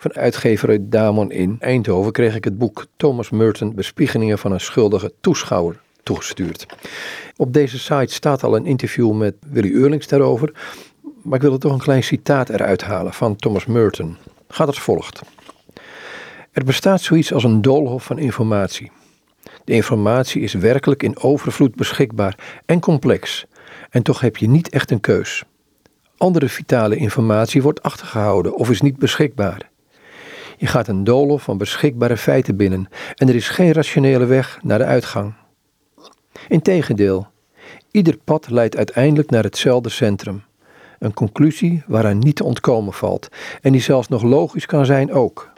Van uitgever Damon in Eindhoven kreeg ik het boek Thomas Merton Bespiegelingen van een schuldige toeschouwer toegestuurd. Op deze site staat al een interview met Willy Eurlings daarover, maar ik wil er toch een klein citaat eruit halen van Thomas Merton. Gaat als volgt. Er bestaat zoiets als een doolhof van informatie. De informatie is werkelijk in overvloed beschikbaar en complex, en toch heb je niet echt een keus. Andere vitale informatie wordt achtergehouden of is niet beschikbaar. Je gaat een doolhof van beschikbare feiten binnen en er is geen rationele weg naar de uitgang. Integendeel, ieder pad leidt uiteindelijk naar hetzelfde centrum. Een conclusie waaraan niet te ontkomen valt en die zelfs nog logisch kan zijn ook.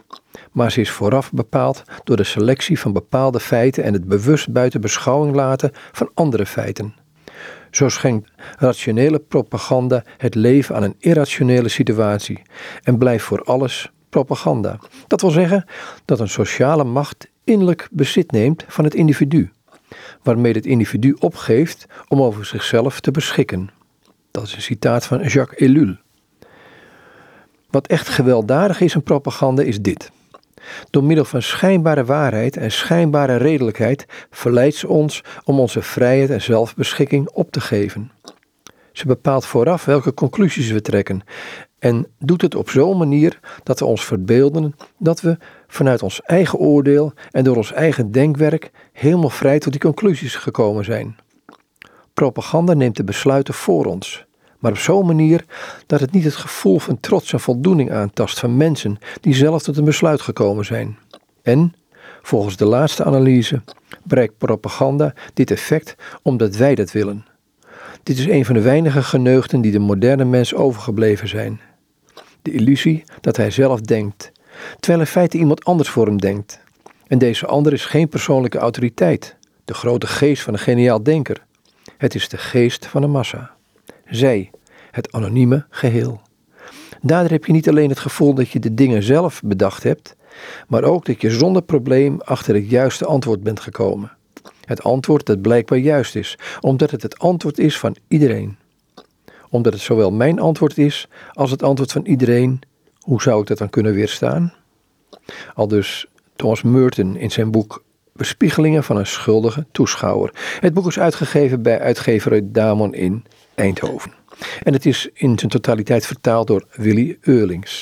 Maar ze is vooraf bepaald door de selectie van bepaalde feiten en het bewust buiten beschouwing laten van andere feiten. Zo schenkt rationele propaganda het leven aan een irrationele situatie en blijft voor alles propaganda. Dat wil zeggen dat een sociale macht innerlijk bezit neemt van het individu, waarmee het individu opgeeft om over zichzelf te beschikken. Dat is een citaat van Jacques Ellul. Wat echt gewelddadig is in propaganda is dit. Door middel van schijnbare waarheid en schijnbare redelijkheid verleidt ze ons om onze vrijheid en zelfbeschikking op te geven. Ze bepaalt vooraf welke conclusies we trekken en doet het op zo'n manier dat we ons verbeelden dat we vanuit ons eigen oordeel en door ons eigen denkwerk helemaal vrij tot die conclusies gekomen zijn. Propaganda neemt de besluiten voor ons maar op zo'n manier dat het niet het gevoel van trots en voldoening aantast van mensen die zelf tot een besluit gekomen zijn. En, volgens de laatste analyse, bereikt propaganda dit effect omdat wij dat willen. Dit is een van de weinige geneugten die de moderne mens overgebleven zijn. De illusie dat hij zelf denkt, terwijl in feite iemand anders voor hem denkt. En deze ander is geen persoonlijke autoriteit, de grote geest van een geniaal denker. Het is de geest van de massa zij, het anonieme geheel. Daardoor heb je niet alleen het gevoel dat je de dingen zelf bedacht hebt, maar ook dat je zonder probleem achter het juiste antwoord bent gekomen. Het antwoord dat blijkbaar juist is, omdat het het antwoord is van iedereen. Omdat het zowel mijn antwoord is als het antwoord van iedereen, hoe zou ik dat dan kunnen weerstaan? Al dus Thomas Merton in zijn boek Bespiegelingen van een schuldige toeschouwer. Het boek is uitgegeven bij uitgever Damon in Eindhoven. En het is in zijn totaliteit vertaald door Willy Eurlings.